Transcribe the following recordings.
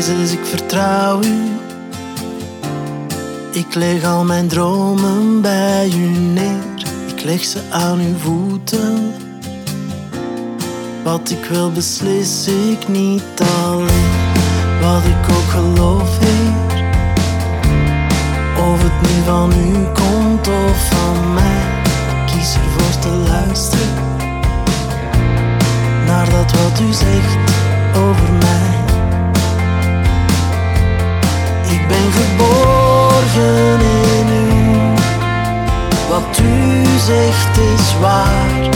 Jezus, ik vertrouw u. Ik leg al mijn dromen bij u neer. Ik leg ze aan uw voeten. Wat ik wil beslis ik niet alleen. Wat ik ook geloof, Heer. Of het nu van u komt of van mij. Ik kies ervoor te luisteren. Naar dat wat u zegt Wat u zegt is waar.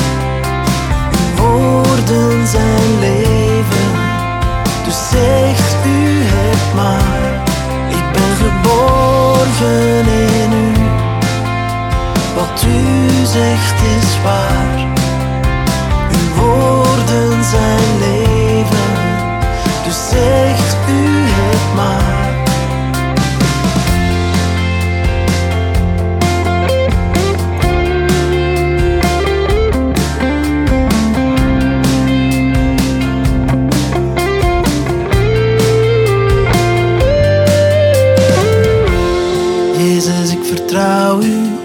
Uw woorden zijn leven. Dus zegt u het maar. Ik ben geborgen in u. Wat u zegt is waar. Uw woorden zijn leven. Jezus, ik vertrouw u.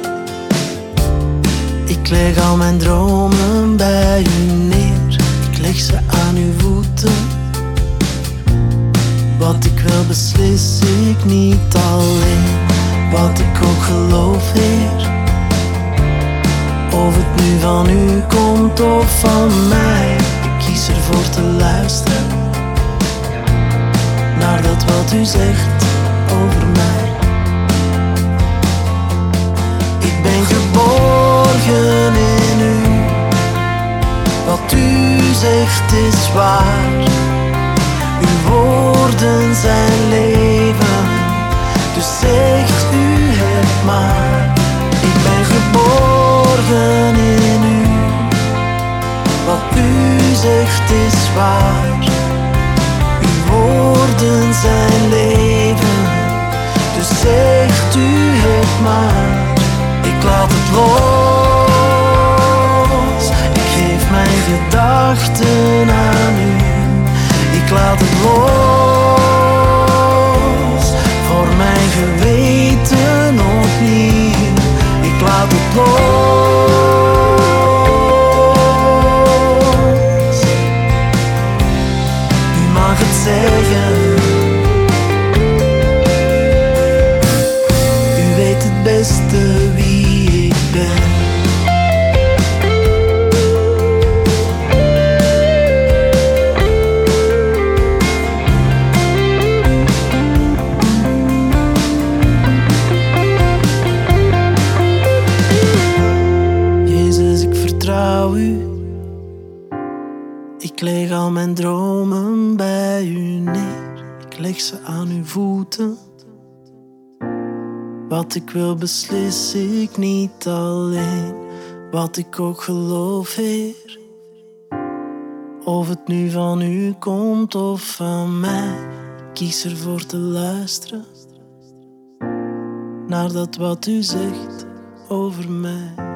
Ik leg al mijn dromen bij u neer. Ik leg ze aan uw voeten. Wat ik wil beslis ik niet alleen. Wat ik ook geloof, Heer. Of het nu van u komt of van mij. Ik kies ervoor te luisteren. Naar dat wat u zegt over mij. Ben geborgen in u. Wat u zegt is waar. Uw woorden zijn leven. Dus zegt u het maar. Ik ben geborgen in u. Wat u zegt is waar. Uw woorden zijn leven. Dus zegt u het maar. Laat het los. Ik geef mijn gedachten aan u. Ik laat het los. Voor mijn geweten opnieuw. Ik laat het los. Ik leg al mijn dromen bij u neer. Ik leg ze aan uw voeten. Wat ik wil beslis ik niet alleen. Wat ik ook geloof, Heer. Of het nu van u komt of van mij. Ik kies ervoor te luisteren. Naar dat wat u zegt over mij.